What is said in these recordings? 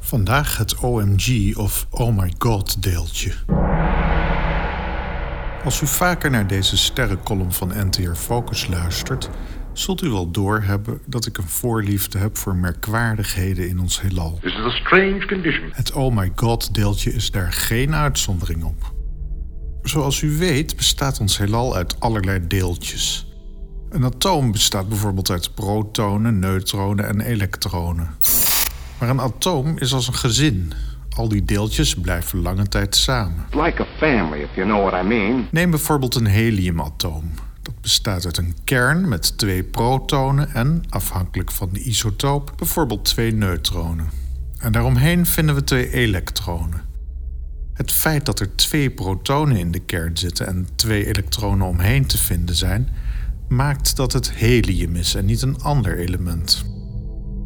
Vandaag het OMG of Oh My God deeltje. Als u vaker naar deze sterrenkolom van NTR Focus luistert, zult u wel doorhebben dat ik een voorliefde heb voor merkwaardigheden in ons heelal. This is a strange condition. Het Oh My God deeltje is daar geen uitzondering op. Zoals u weet bestaat ons heelal uit allerlei deeltjes. Een atoom bestaat bijvoorbeeld uit protonen, neutronen en elektronen. Maar een atoom is als een gezin. Al die deeltjes blijven lange tijd samen. Like a family, if you know what I mean. Neem bijvoorbeeld een heliumatoom. Dat bestaat uit een kern met twee protonen en, afhankelijk van de isotoop, bijvoorbeeld twee neutronen. En daaromheen vinden we twee elektronen. Het feit dat er twee protonen in de kern zitten en twee elektronen omheen te vinden zijn, maakt dat het helium is en niet een ander element.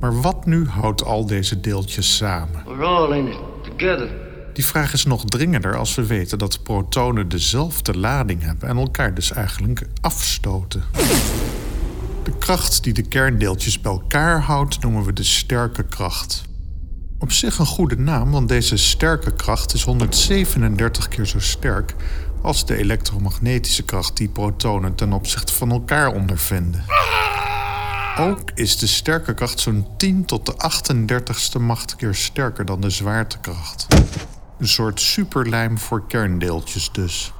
Maar wat nu houdt al deze deeltjes samen? We're all in it together. Die vraag is nog dringender als we weten dat protonen dezelfde lading hebben en elkaar dus eigenlijk afstoten. De kracht die de kerndeeltjes bij elkaar houdt noemen we de sterke kracht. Op zich een goede naam, want deze sterke kracht is 137 keer zo sterk als de elektromagnetische kracht die protonen ten opzichte van elkaar ondervinden. Ook is de sterke kracht zo'n 10 tot de 38ste macht keer sterker dan de zwaartekracht. Een soort superlijm voor kerndeeltjes dus.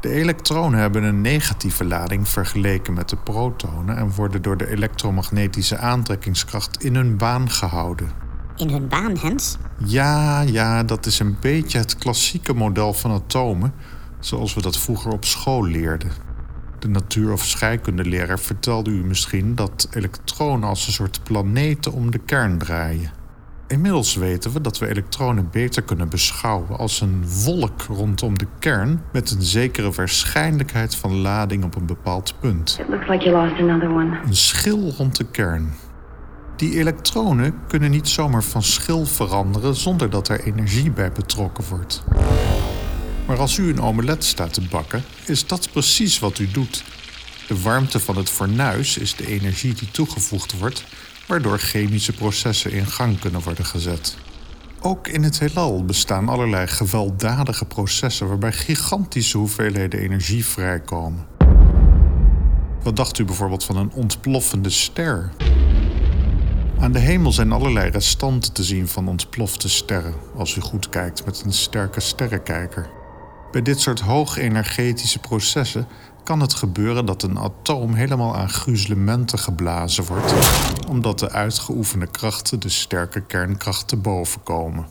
De elektronen hebben een negatieve lading vergeleken met de protonen en worden door de elektromagnetische aantrekkingskracht in hun baan gehouden. In hun baan, Hens? Ja, ja, dat is een beetje het klassieke model van atomen, zoals we dat vroeger op school leerden. De natuur- of scheikundeleraar vertelde u misschien dat elektronen als een soort planeten om de kern draaien. Inmiddels weten we dat we elektronen beter kunnen beschouwen als een wolk rondom de kern met een zekere waarschijnlijkheid van lading op een bepaald punt. It looks like you lost another one. Een schil rond de kern. Die elektronen kunnen niet zomaar van schil veranderen zonder dat er energie bij betrokken wordt. Maar als u een omelet staat te bakken, is dat precies wat u doet. De warmte van het fornuis is de energie die toegevoegd wordt, waardoor chemische processen in gang kunnen worden gezet. Ook in het heelal bestaan allerlei gewelddadige processen waarbij gigantische hoeveelheden energie vrijkomen. Wat dacht u bijvoorbeeld van een ontploffende ster? Aan de hemel zijn allerlei restanten te zien van ontplofte sterren, als u goed kijkt met een sterke sterrenkijker. Bij dit soort hoogenergetische processen kan het gebeuren dat een atoom helemaal aan gruzelementen geblazen wordt, omdat de uitgeoefende krachten de sterke kernkracht te boven komen.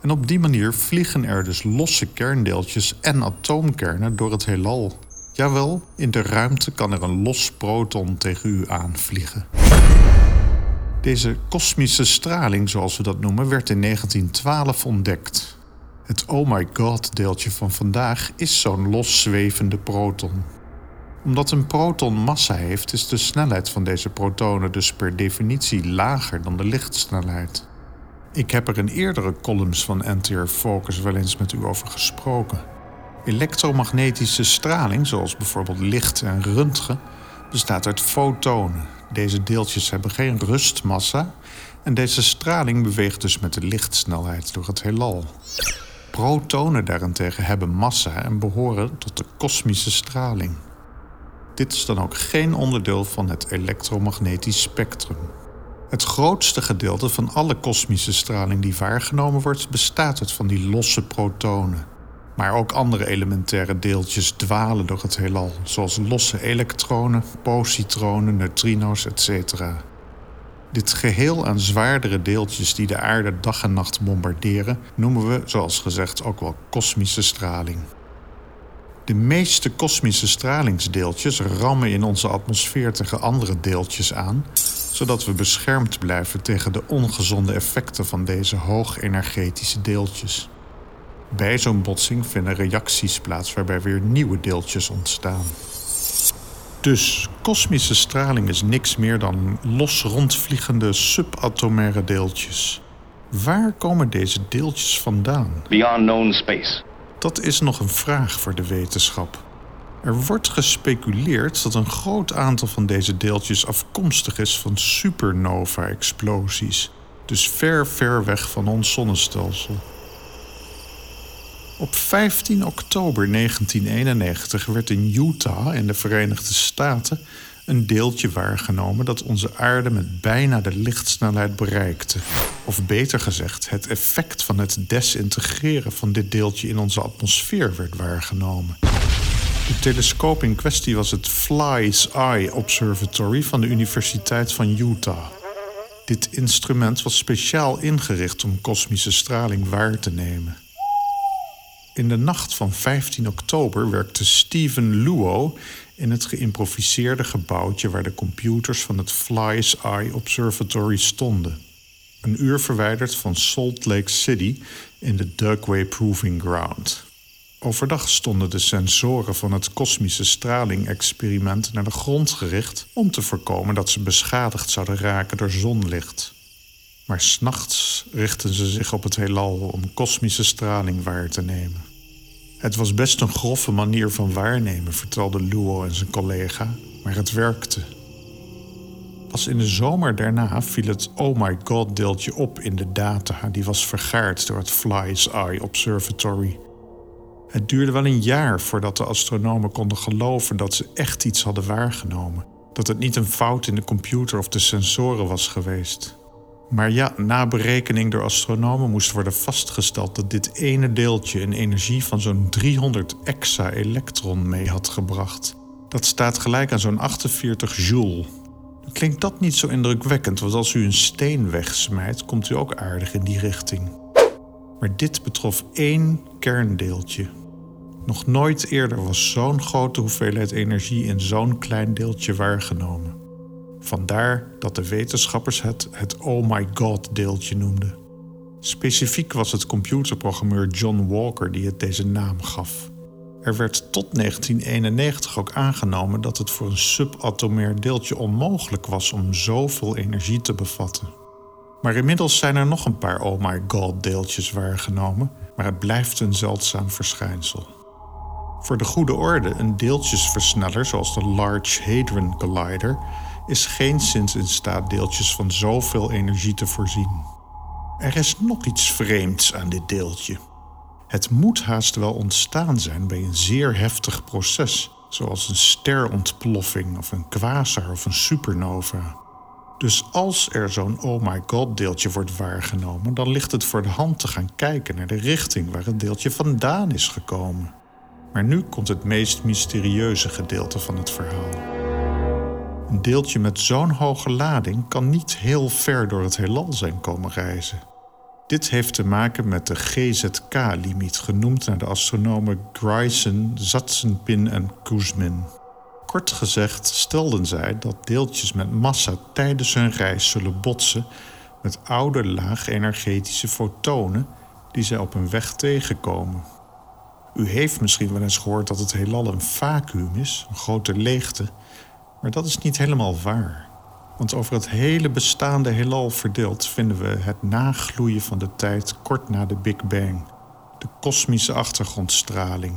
En op die manier vliegen er dus losse kerndeeltjes en atoomkernen door het heelal. Jawel, in de ruimte kan er een los proton tegen u aanvliegen. Deze kosmische straling, zoals we dat noemen, werd in 1912 ontdekt. Het Oh My God deeltje van vandaag is zo'n los zwevende proton. Omdat een proton massa heeft, is de snelheid van deze protonen dus per definitie lager dan de lichtsnelheid. Ik heb er in eerdere columns van NTR Focus wel eens met u over gesproken. Elektromagnetische straling, zoals bijvoorbeeld licht en röntgen, bestaat uit fotonen. Deze deeltjes hebben geen rustmassa en deze straling beweegt dus met de lichtsnelheid door het heelal. Protonen daarentegen hebben massa en behoren tot de kosmische straling. Dit is dan ook geen onderdeel van het elektromagnetisch spectrum. Het grootste gedeelte van alle kosmische straling die waargenomen wordt, bestaat uit van die losse protonen. Maar ook andere elementaire deeltjes dwalen door het heelal, zoals losse elektronen, positronen, neutrino's, etc. Dit geheel aan zwaardere deeltjes die de aarde dag en nacht bombarderen, noemen we, zoals gezegd, ook wel kosmische straling. De meeste kosmische stralingsdeeltjes rammen in onze atmosfeer tegen andere deeltjes aan, zodat we beschermd blijven tegen de ongezonde effecten van deze hoogenergetische deeltjes. Bij zo'n botsing vinden reacties plaats waarbij weer nieuwe deeltjes ontstaan. Dus kosmische straling is niks meer dan los rondvliegende subatomaire deeltjes. Waar komen deze deeltjes vandaan? Beyond known space. Dat is nog een vraag voor de wetenschap. Er wordt gespeculeerd dat een groot aantal van deze deeltjes afkomstig is van supernova-explosies. Dus ver, ver weg van ons zonnestelsel. Op 15 oktober 1991 werd in Utah in de Verenigde Staten een deeltje waargenomen dat onze aarde met bijna de lichtsnelheid bereikte. Of beter gezegd, het effect van het desintegreren van dit deeltje in onze atmosfeer werd waargenomen. De telescoop in kwestie was het Fly's Eye Observatory van de Universiteit van Utah. Dit instrument was speciaal ingericht om kosmische straling waar te nemen. In de nacht van 15 oktober werkte Stephen Luo in het geïmproviseerde gebouwtje waar de computers van het Fly's Eye Observatory stonden. Een uur verwijderd van Salt Lake City in de Dugway Proving Ground. Overdag stonden de sensoren van het kosmische straling-experiment naar de grond gericht om te voorkomen dat ze beschadigd zouden raken door zonlicht. Maar s'nachts richtten ze zich op het heelal om kosmische straling waar te nemen. Het was best een grove manier van waarnemen, vertelde Luo en zijn collega, maar het werkte. Pas in de zomer daarna viel het Oh My God deeltje op in de data die was vergaard door het Fly's Eye Observatory. Het duurde wel een jaar voordat de astronomen konden geloven dat ze echt iets hadden waargenomen. Dat het niet een fout in de computer of de sensoren was geweest. Maar ja, na berekening door astronomen moest worden vastgesteld dat dit ene deeltje een energie van zo'n 300 exa-elektron mee had gebracht. Dat staat gelijk aan zo'n 48 joule. Klinkt dat niet zo indrukwekkend, want als u een steen wegsmijt, komt u ook aardig in die richting. Maar dit betrof één kerndeeltje. Nog nooit eerder was zo'n grote hoeveelheid energie in zo'n klein deeltje waargenomen. Vandaar dat de wetenschappers het het Oh my God deeltje noemden. Specifiek was het computerprogrammeur John Walker die het deze naam gaf. Er werd tot 1991 ook aangenomen dat het voor een subatomair deeltje onmogelijk was om zoveel energie te bevatten. Maar inmiddels zijn er nog een paar Oh my God deeltjes waargenomen, maar het blijft een zeldzaam verschijnsel. Voor de goede orde, een deeltjesversneller zoals de Large Hadron Collider is geen sinds in staat deeltjes van zoveel energie te voorzien. Er is nog iets vreemds aan dit deeltje. Het moet haast wel ontstaan zijn bij een zeer heftig proces, zoals een sterontploffing of een quasar of een supernova. Dus als er zo'n oh my god deeltje wordt waargenomen, dan ligt het voor de hand te gaan kijken naar de richting waar het deeltje vandaan is gekomen. Maar nu komt het meest mysterieuze gedeelte van het verhaal. Een deeltje met zo'n hoge lading kan niet heel ver door het heelal zijn komen reizen. Dit heeft te maken met de GZK-limiet, genoemd naar de astronomen Grayson, Zatsenpin en Kuzmin. Kort gezegd stelden zij dat deeltjes met massa tijdens hun reis zullen botsen met oude laag-energetische fotonen die zij op hun weg tegenkomen. U heeft misschien wel eens gehoord dat het heelal een vacuüm is, een grote leegte, maar dat is niet helemaal waar. Want over het hele bestaande heelal verdeeld vinden we het nagloeien van de tijd kort na de Big Bang, de kosmische achtergrondstraling.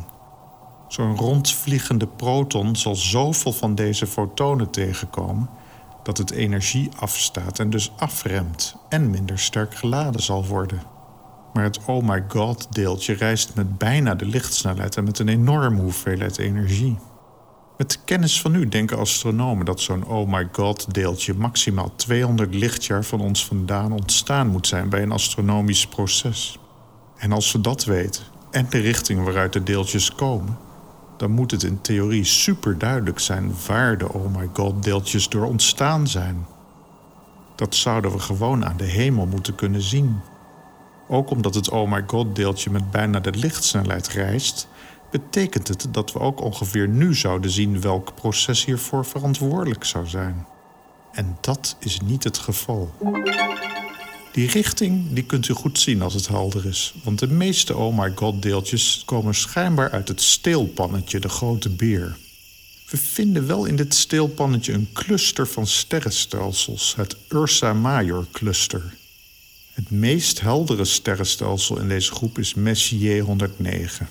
Zo'n rondvliegende proton zal zoveel van deze fotonen tegenkomen dat het energie afstaat en dus afremt en minder sterk geladen zal worden. Maar het oh my god deeltje reist met bijna de lichtsnelheid en met een enorme hoeveelheid energie. Met kennis van nu denken astronomen dat zo'n oh my god deeltje maximaal 200 lichtjaar van ons vandaan ontstaan moet zijn bij een astronomisch proces. En als we dat weten en de richting waaruit de deeltjes komen, dan moet het in theorie super duidelijk zijn waar de oh my god deeltjes door ontstaan zijn. Dat zouden we gewoon aan de hemel moeten kunnen zien. Ook omdat het oh my god deeltje met bijna de lichtsnelheid reist, betekent het dat we ook ongeveer nu zouden zien welk proces hiervoor verantwoordelijk zou zijn. En dat is niet het geval. Die richting die kunt u goed zien als het helder is, want de meeste oh my god deeltjes komen schijnbaar uit het steelpannetje, de grote beer. We vinden wel in dit steelpannetje een cluster van sterrenstelsels, het Ursa Major cluster. Het meest heldere sterrenstelsel in deze groep is Messier 109.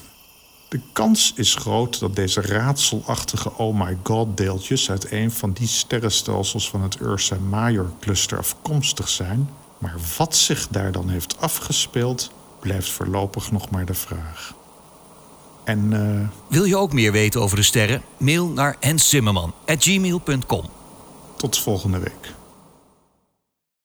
De kans is groot dat deze raadselachtige oh my god deeltjes uit een van die sterrenstelsels van het Ursa Major cluster afkomstig zijn, Maar wat zich daar dan heeft afgespeeld, blijft voorlopig nog maar de vraag. En uh... Wil je ook meer weten over de sterren? Mail naar henszimmerman.gmail.com Tot volgende week.